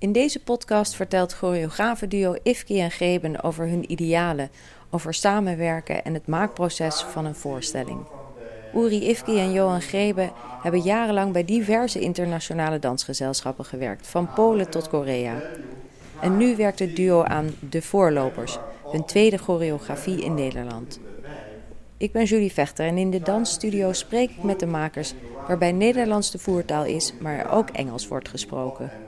In deze podcast vertelt choreografenduo Ifki en Greben over hun idealen, over samenwerken en het maakproces van een voorstelling. Uri Ifki en Johan Greben hebben jarenlang bij diverse internationale dansgezelschappen gewerkt, van Polen tot Korea. En nu werkt het duo aan De Voorlopers, hun tweede choreografie in Nederland. Ik ben Julie Vechter en in de dansstudio spreek ik met de makers, waarbij Nederlands de voertaal is, maar er ook Engels wordt gesproken.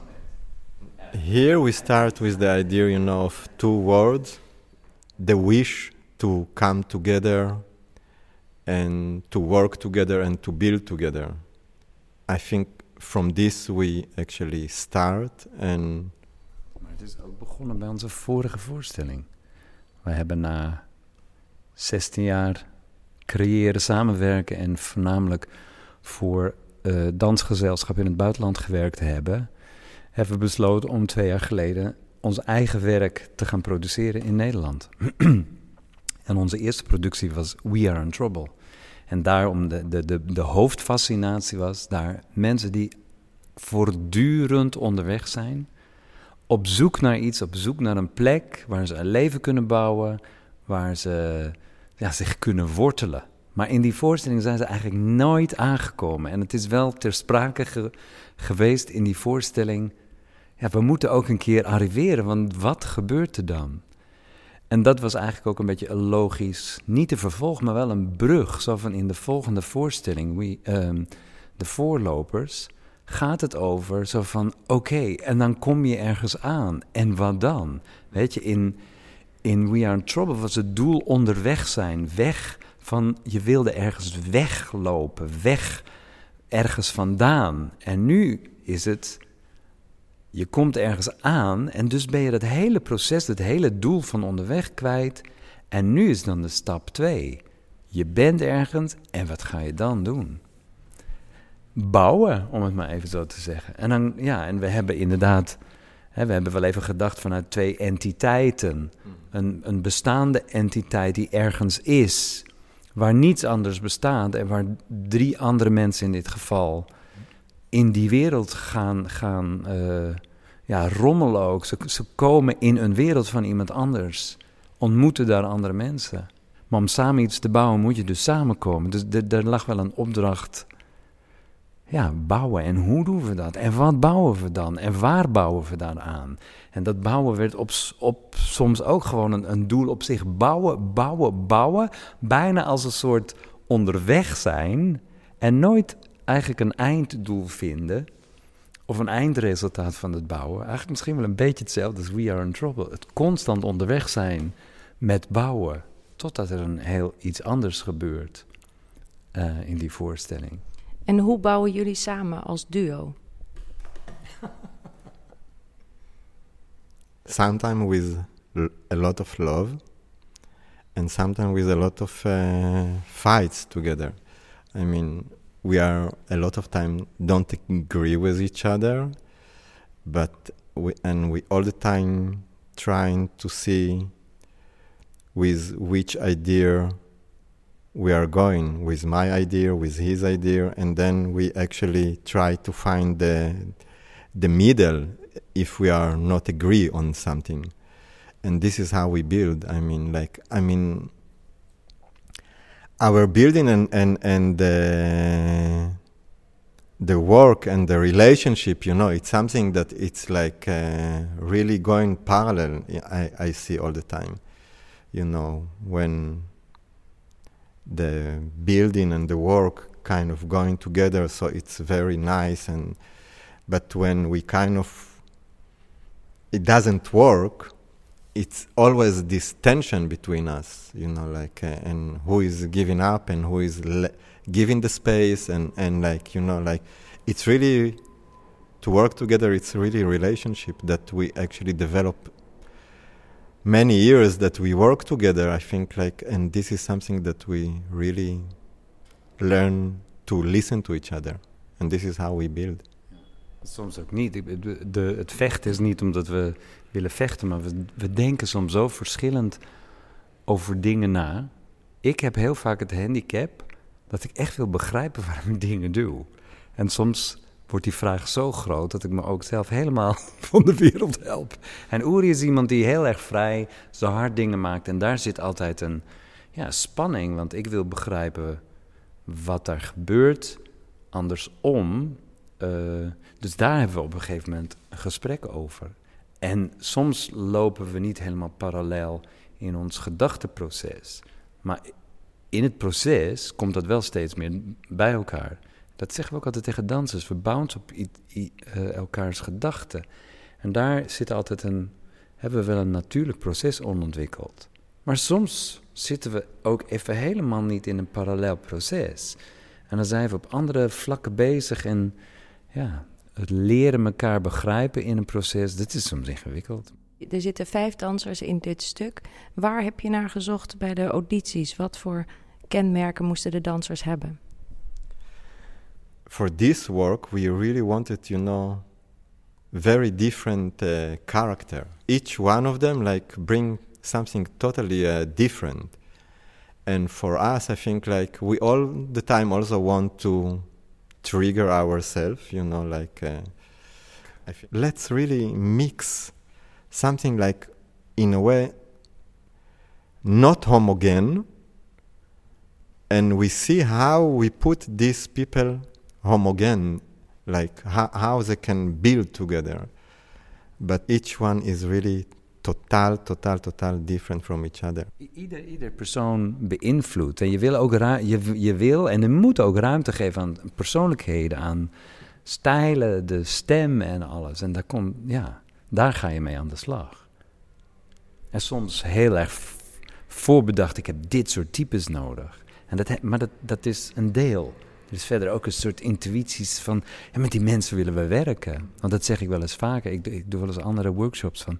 Here we start with the idea, you know, of two words the wish to come together and to work together and to build together. I think from this we actually start and Maar het is ook begonnen bij onze vorige voorstelling. We hebben na 16 jaar creëren, samenwerken en voornamelijk voor uh, dansgezelschap in het buitenland gewerkt hebben, hebben we besloten om twee jaar geleden ons eigen werk te gaan produceren in Nederland. en onze eerste productie was We Are in Trouble. En daarom de, de, de, de hoofdfascinatie was daar mensen die voortdurend onderweg zijn, op zoek naar iets, op zoek naar een plek waar ze een leven kunnen bouwen, waar ze ja, zich kunnen wortelen. Maar in die voorstelling zijn ze eigenlijk nooit aangekomen. En het is wel ter sprake ge geweest in die voorstelling. Ja, we moeten ook een keer arriveren, want wat gebeurt er dan? En dat was eigenlijk ook een beetje een logisch, niet een vervolg, maar wel een brug. Zo van in de volgende voorstelling, we, um, de voorlopers, gaat het over zo van oké, en dan kom je ergens aan. En wat dan? Weet je, in, in We Are in Trouble was het doel onderweg zijn, weg van je wilde ergens weglopen, weg ergens vandaan. En nu is het, je komt ergens aan en dus ben je dat hele proces, het hele doel van onderweg kwijt. En nu is dan de stap twee. Je bent ergens en wat ga je dan doen? Bouwen, om het maar even zo te zeggen. En dan, ja, en we hebben inderdaad, hè, we hebben wel even gedacht vanuit twee entiteiten. Een, een bestaande entiteit die ergens is, waar niets anders bestaat en waar drie andere mensen in dit geval in die wereld gaan, gaan uh, ja, rommelen ook. Ze, ze komen in een wereld van iemand anders, ontmoeten daar andere mensen. Maar om samen iets te bouwen moet je dus samenkomen. Dus er lag wel een opdracht. Ja, bouwen. En hoe doen we dat? En wat bouwen we dan? En waar bouwen we dan aan? En dat bouwen werd op, op soms ook gewoon een, een doel op zich. Bouwen, bouwen, bouwen. Bijna als een soort onderweg zijn. En nooit eigenlijk een einddoel vinden. Of een eindresultaat van het bouwen. Eigenlijk misschien wel een beetje hetzelfde als We Are in Trouble. Het constant onderweg zijn met bouwen. Totdat er een heel iets anders gebeurt uh, in die voorstelling. En hoe bouwen jullie samen als duo? sometimes with a lot of love and sometimes with a lot of uh, fights together. I mean, we are a lot of time don't agree with each other, but we, and we all the time trying to see with which idea we are going with my idea with his idea and then we actually try to find the the middle if we are not agree on something. And this is how we build i mean like i mean our building and and and the the work and the relationship you know it's something that it's like uh, really going parallel I, I see all the time you know when the building and the work kind of going together so it's very nice and but when we kind of it doesn't work it's always this tension between us you know like uh, and who is giving up and who is le- giving the space and and like you know like it's really to work together, it's really a relationship that we actually develop many years that we work together. I think like, and this is something that we really learn to listen to each other, and this is how we build. Soms ook niet. De, het vechten is niet omdat we willen vechten, maar we, we denken soms zo verschillend over dingen na. Ik heb heel vaak het handicap dat ik echt wil begrijpen waarom ik dingen doe. En soms wordt die vraag zo groot dat ik me ook zelf helemaal van de wereld help. En Uri is iemand die heel erg vrij, zo hard dingen maakt. En daar zit altijd een ja, spanning, want ik wil begrijpen wat er gebeurt. Andersom. Uh, dus daar hebben we op een gegeven moment een gesprek over. En soms lopen we niet helemaal parallel in ons gedachteproces. Maar in het proces komt dat wel steeds meer bij elkaar. Dat zeggen we ook altijd tegen dansers. We bounce op uh, elkaars gedachten. En daar zit altijd een, hebben we wel een natuurlijk proces onontwikkeld. Maar soms zitten we ook even helemaal niet in een parallel proces. En dan zijn we op andere vlakken bezig. En ja, het leren elkaar begrijpen in een proces, dat is soms ingewikkeld. Er zitten vijf dansers in dit stuk. Waar heb je naar gezocht bij de audities? Wat voor kenmerken moesten de dansers hebben? For this work, we really wanted, you know, very different uh, character. Each one of them, like, bring something totally uh, different. And for us, I think, like, we all the time also want to trigger ourselves, you know, like, uh, let's really mix something like, in a way, not homogen, and we see how we put these people homogen, like how, how they can build together. But each one is really totaal, totaal, totaal different from each other. Ieder, ieder persoon beïnvloedt. En je wil, ook je, je wil en je moet ook ruimte geven aan persoonlijkheden, aan stijlen, de stem en alles. En daar, komt, ja, daar ga je mee aan de slag. En soms heel erg voorbedacht, ik heb dit soort types nodig. En dat, maar dat, dat is een deel. Er is verder ook een soort intuïties van, ja, met die mensen willen we werken. Want dat zeg ik wel eens vaker. Ik doe wel eens andere workshops van.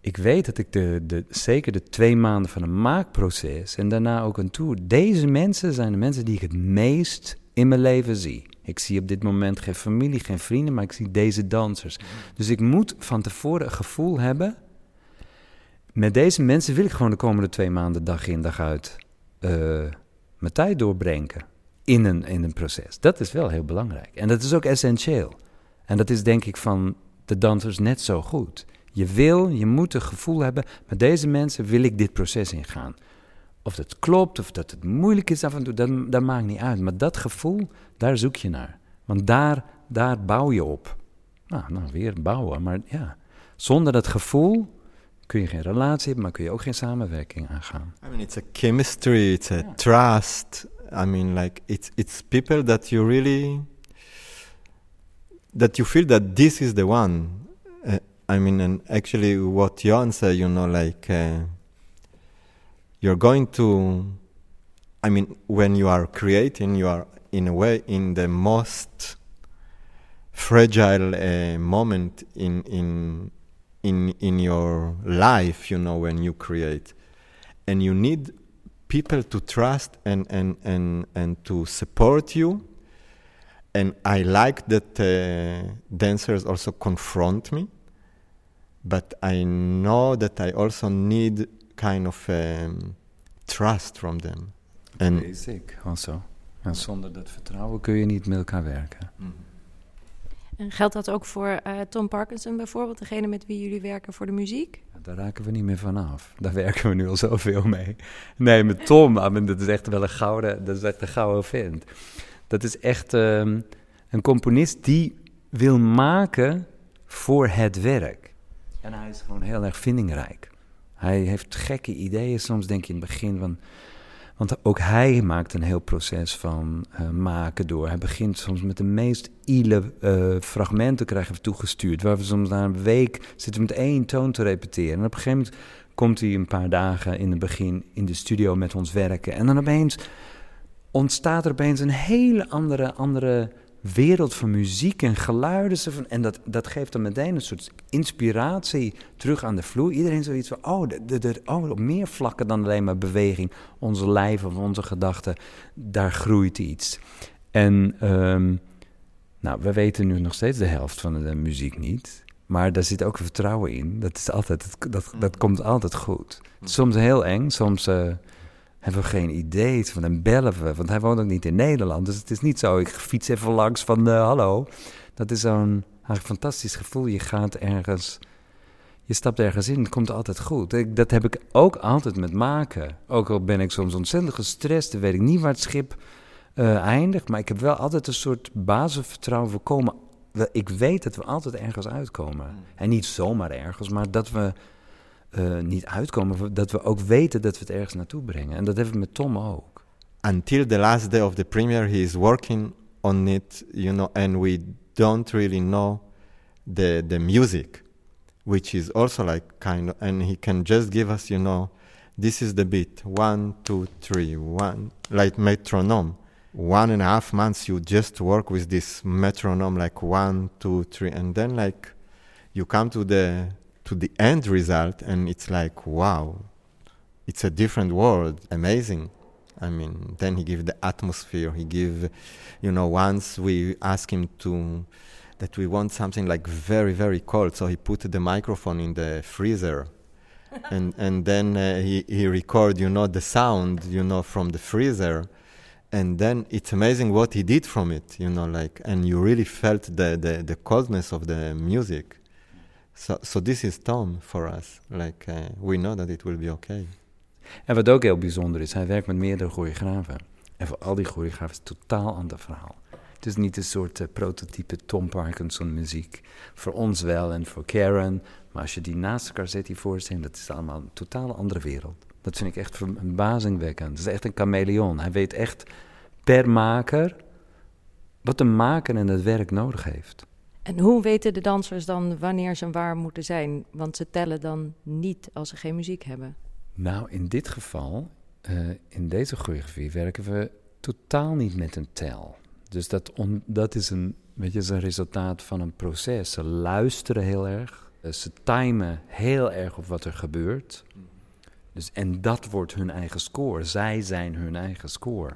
Ik weet dat ik de, de, zeker de twee maanden van een maakproces en daarna ook een tour. Deze mensen zijn de mensen die ik het meest in mijn leven zie. Ik zie op dit moment geen familie, geen vrienden, maar ik zie deze dansers. Dus ik moet van tevoren een gevoel hebben. Met deze mensen wil ik gewoon de komende twee maanden dag in dag uit uh, mijn tijd doorbrengen in een, in een proces. Dat is wel heel belangrijk. En dat is ook essentieel. En dat is denk ik van de dansers net zo goed. Je wil, je moet een gevoel hebben, met deze mensen wil ik dit proces ingaan. Of dat klopt, of dat het moeilijk is af en toe, dat, dat maakt niet uit. Maar dat gevoel, daar zoek je naar. Want daar, daar bouw je op. Nou, nou, weer bouwen, maar ja. Zonder dat gevoel kun je geen relatie hebben, maar kun je ook geen samenwerking aangaan. I mean, it's a chemistry, it's a trust. I mean, like, it's, it's people that you really, that you feel that this is the one. Uh, I mean, and actually, what Jan said, you know, like uh, you're going to. I mean, when you are creating, you are in a way in the most fragile uh, moment in in in in your life. You know, when you create, and you need people to trust and and and and to support you. And I like that uh, dancers also confront me but I know that I also need kind of um, trust from them. And Basic also. En zonder dat vertrouwen kun je niet met elkaar werken. Mm. En geldt dat ook voor uh, Tom Parkinson bijvoorbeeld, degene met wie jullie werken voor de muziek? Daar raken we niet meer vanaf. Daar werken we nu al zoveel mee. Nee, met Tom, I mean, dat is echt wel een gouden, dat is echt een gouden vent. Dat is echt um, een componist die wil maken voor het werk. En hij is gewoon heel erg vindingrijk. Hij heeft gekke ideeën. Soms denk je in het begin van. Want ook hij maakt een heel proces van uh, maken door. Hij begint soms met de meest ile uh, fragmenten krijgen we toegestuurd. Waar we soms na een week zitten met één toon te repeteren. En op een gegeven moment komt hij een paar dagen in het begin in de studio met ons werken. En dan opeens ontstaat er opeens een hele andere, andere wereld van muziek en geluiden. En dat, dat geeft dan meteen een soort inspiratie terug aan de vloer. Iedereen zoiets van, oh, de, de, oh, op meer vlakken dan alleen maar beweging. Onze lijf of onze gedachten, daar groeit iets. En um, nou, we weten nu nog steeds de helft van de muziek niet. Maar daar zit ook vertrouwen in. Dat, is altijd, dat, dat komt altijd goed. Soms heel eng, soms... Uh, hebben we geen idee van hem bellen we. Want hij woont ook niet in Nederland. Dus het is niet zo, ik fiets even langs van uh, hallo. Dat is zo'n fantastisch gevoel. Je gaat ergens, je stapt ergens in, het komt altijd goed. dat heb ik ook altijd met maken. Ook al ben ik soms ontzettend gestrest, dan weet ik niet waar het schip uh, eindigt. Maar ik heb wel altijd een soort basisvertrouwen voorkomen. Ik weet dat we altijd ergens uitkomen. Hmm. En niet zomaar ergens, maar dat we uh, niet uitkomen. Dat we ook weten dat we het ergens naartoe brengen. En dat hebben we met Tom ook. Until the last day of the premiere, he is working on it, you know, and we don't really know the the music, which is also like kind of, and he can just give us, you know, this is the beat, one, two, three, one, like metronome. One and a half months, you just work with this metronome, like one, two, three, and then like you come to the to the end result and it's like wow it's a different world amazing. I mean then he give the atmosphere he give you know once we ask him to that we want something like very very cold so he put the microphone in the freezer. And and then uh, he he record you know the sound you know from the freezer. And then it's amazing what he did from it you know like and you really felt the the, the coldness of the music So, so this is Tom for us. Like, uh, we know that it will be okay. En wat ook heel bijzonder is, hij werkt met meerdere choreografen. En voor al die choreografen is het totaal ander verhaal. Het is niet een soort uh, prototype Tom Parkinson muziek. Voor ons wel en voor Karen. Maar als je die naast elkaar zet, die voorstelling, dat is allemaal een totaal andere wereld. Dat vind ik echt verbazingwekkend. Het is echt een chameleon. Hij weet echt per maker wat de maker en het werk nodig heeft. En hoe weten de dansers dan wanneer ze waar moeten zijn? Want ze tellen dan niet als ze geen muziek hebben. Nou, in dit geval, uh, in deze choreografie, werken we totaal niet met een tel. Dus dat, on, dat is een, weet je, een resultaat van een proces. Ze luisteren heel erg. Eh, ze timen heel erg op wat er gebeurt. Dus, en dat wordt hun eigen score. Zij zijn hun eigen score.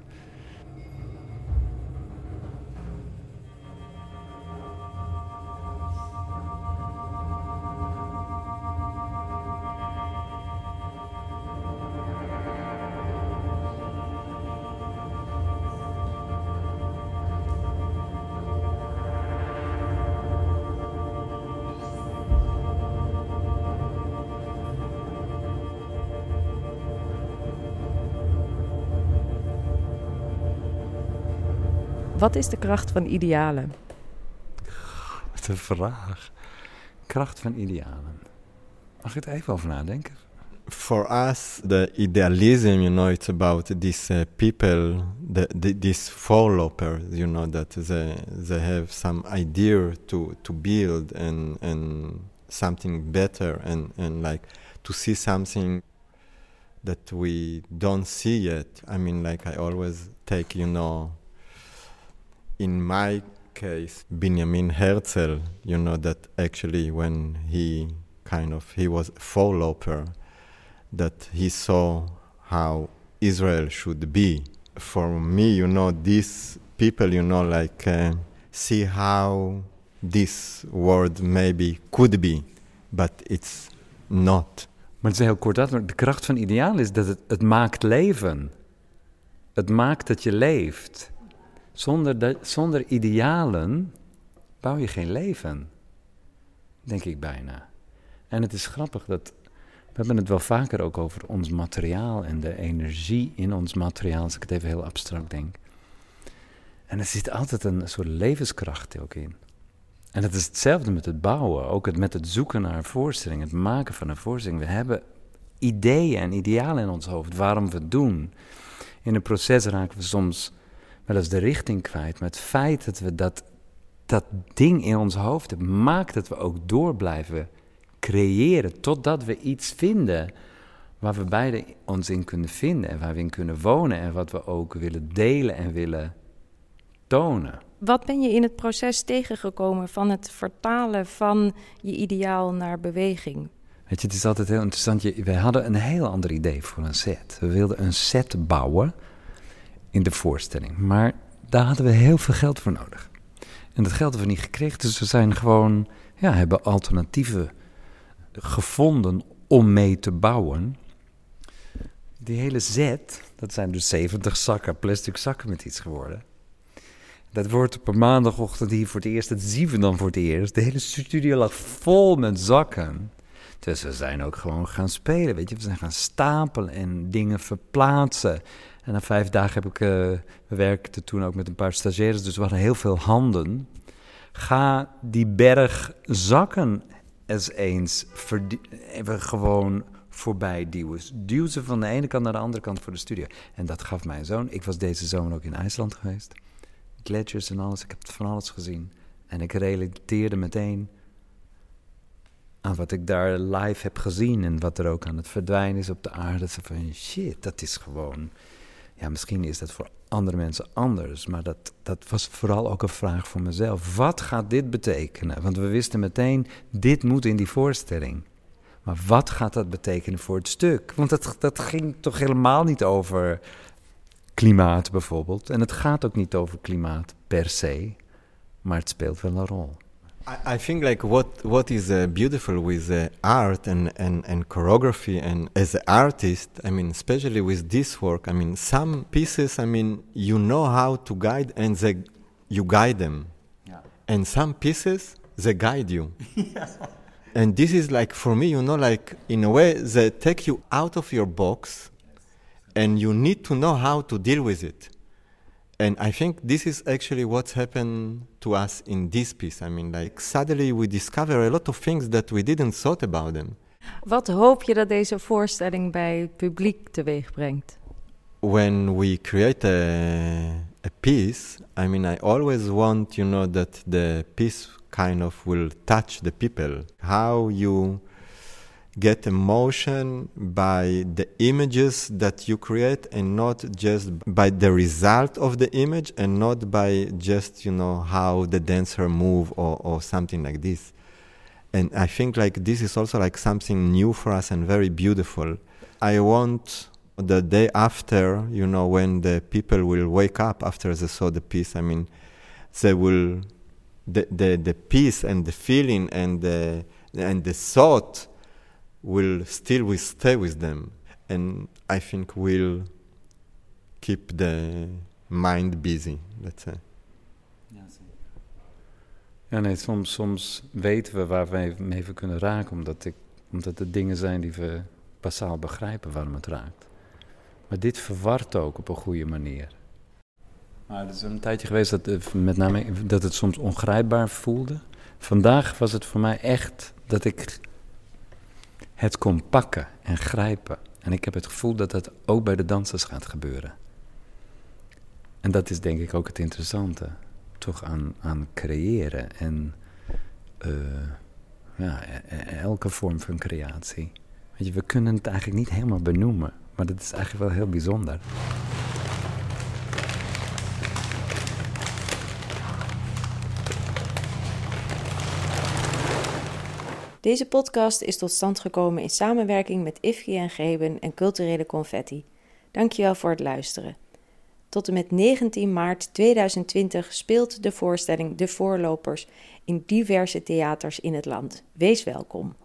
Wat is de kracht van idealen? Wat een vraag. Kracht van idealen. Mag ik er even over nadenken? For us, the idealism, you know, it's about these uh, people, the, the, these followers, you know, that they, they have some idea to, to build and, and something better and, and like to see something that we don't see yet. I mean, like I always take, you know, in my case, Benjamin Herzl, you know, that actually when he kind of, he was a follower, that he saw how Israel should be. For me, you know, these people, you know, like uh, see how this world maybe could be, but it's not. Maar het is heel kort dat, de kracht van ideaal is dat het, het maakt leven. Het maakt dat je leeft. Zonder, de, zonder idealen bouw je geen leven, denk ik bijna. En het is grappig dat. We hebben het wel vaker ook over ons materiaal en de energie in ons materiaal, als ik het even heel abstract denk. En er zit altijd een soort levenskracht ook in. En het is hetzelfde met het bouwen, ook het, met het zoeken naar een voorstelling, het maken van een voorstelling. We hebben ideeën en idealen in ons hoofd waarom we het doen. In een proces raken we soms wel eens de richting kwijt. Maar het feit dat we dat, dat ding in ons hoofd hebben, maakt dat we ook door blijven creëren. Totdat we iets vinden waar we beide ons in kunnen vinden en waar we in kunnen wonen. En wat we ook willen delen en willen tonen. Wat ben je in het proces tegengekomen van het vertalen van je ideaal naar beweging? Weet je, het is altijd heel interessant. wij hadden een heel ander idee voor een set. We wilden een set bouwen in de voorstelling. Maar daar hadden we heel veel geld voor nodig. En dat geld hebben we niet gekregen. Dus we zijn gewoon, ja, hebben alternatieven gevonden om mee te bouwen. Die hele set, dat zijn dus 70 zakken, plastic zakken met iets geworden. Dat wordt op een maandagochtend hier voor het eerst, dat zien we dan voor het eerst. De hele studio lag vol met zakken. Dus we zijn ook gewoon gaan spelen, weet je. We zijn gaan stapelen en dingen verplaatsen. En na vijf dagen heb ik, uh, we werkten toen ook met een paar stagiaires, dus we hadden heel veel handen. Ga die berg zakken eens eens even gewoon voorbij duwen. Duw ze van de ene kant naar de andere kant voor de studio. En dat gaf mijn zoon. Ik was deze zomer ook in IJsland geweest. Gletsjers en alles, ik heb van alles gezien. En ik relateerde meteen aan wat ik daar live heb gezien en wat er ook aan het verdwijnen is op de aarde. Van shit, dat is gewoon. Ja, misschien is dat voor andere mensen anders, maar dat, dat was vooral ook een vraag voor mezelf. Wat gaat dit betekenen? Want we wisten meteen, dit moet in die voorstelling. Maar wat gaat dat betekenen voor het stuk? Want dat, dat ging toch helemaal niet over klimaat bijvoorbeeld. En het gaat ook niet over klimaat per se, maar het speelt wel een rol. I, I think like what what is uh, beautiful with uh, art and, and, and choreography and as an artist, I mean, especially with this work, I mean, some pieces, I mean, you know how to guide and they, you guide them, yeah. and some pieces they guide you. yeah. And this is like for me, you know, like in a way they take you out of your box, and you need to know how to deal with it and I think this is actually what's happened to us in this piece. I mean, like suddenly we discover a lot of things that we didn't thought about them. Wat hoop je dat deze voorstelling bij het publiek teweeg brengt? When we create a, a piece, I mean, I always want, you know, that the piece kind of will touch the people. How you get emotion by the images that you create and not just by the result of the image and not by just you know how the dancer move or, or something like this. And i think like this is also like something new for us and very beautiful. I want the day after you know when the people will wake up after they saw the piece i mean they will the the, the peace and the feeling and the and the thought will still we stay with them and I think will keep the mind busy, let's say. Ja, nee, soms, soms weten we waar we mee kunnen raken, omdat, ik, omdat het dingen zijn die we basaal begrijpen waarom het raakt. Maar dit verwart ook op een goede manier. Maar het is een tijdje geweest dat, met name, dat het soms ongrijpbaar voelde. Vandaag was het voor mij echt dat ik het kon pakken en grijpen. En ik heb het gevoel dat dat ook bij de dansers gaat gebeuren. En dat is denk ik ook het interessante, toch aan, aan creëren en uh, ja, e-, e-, elke vorm van creatie. Weet je, we kunnen het eigenlijk niet helemaal benoemen, maar dat is eigenlijk wel heel bijzonder. Deze podcast is tot stand gekomen in samenwerking met IFKI en Greben en Culturele Confetti. Dankjewel voor het luisteren. Tot en met 19 maart 2020 speelt de voorstelling De Voorlopers in diverse theaters in het land. Wees welkom.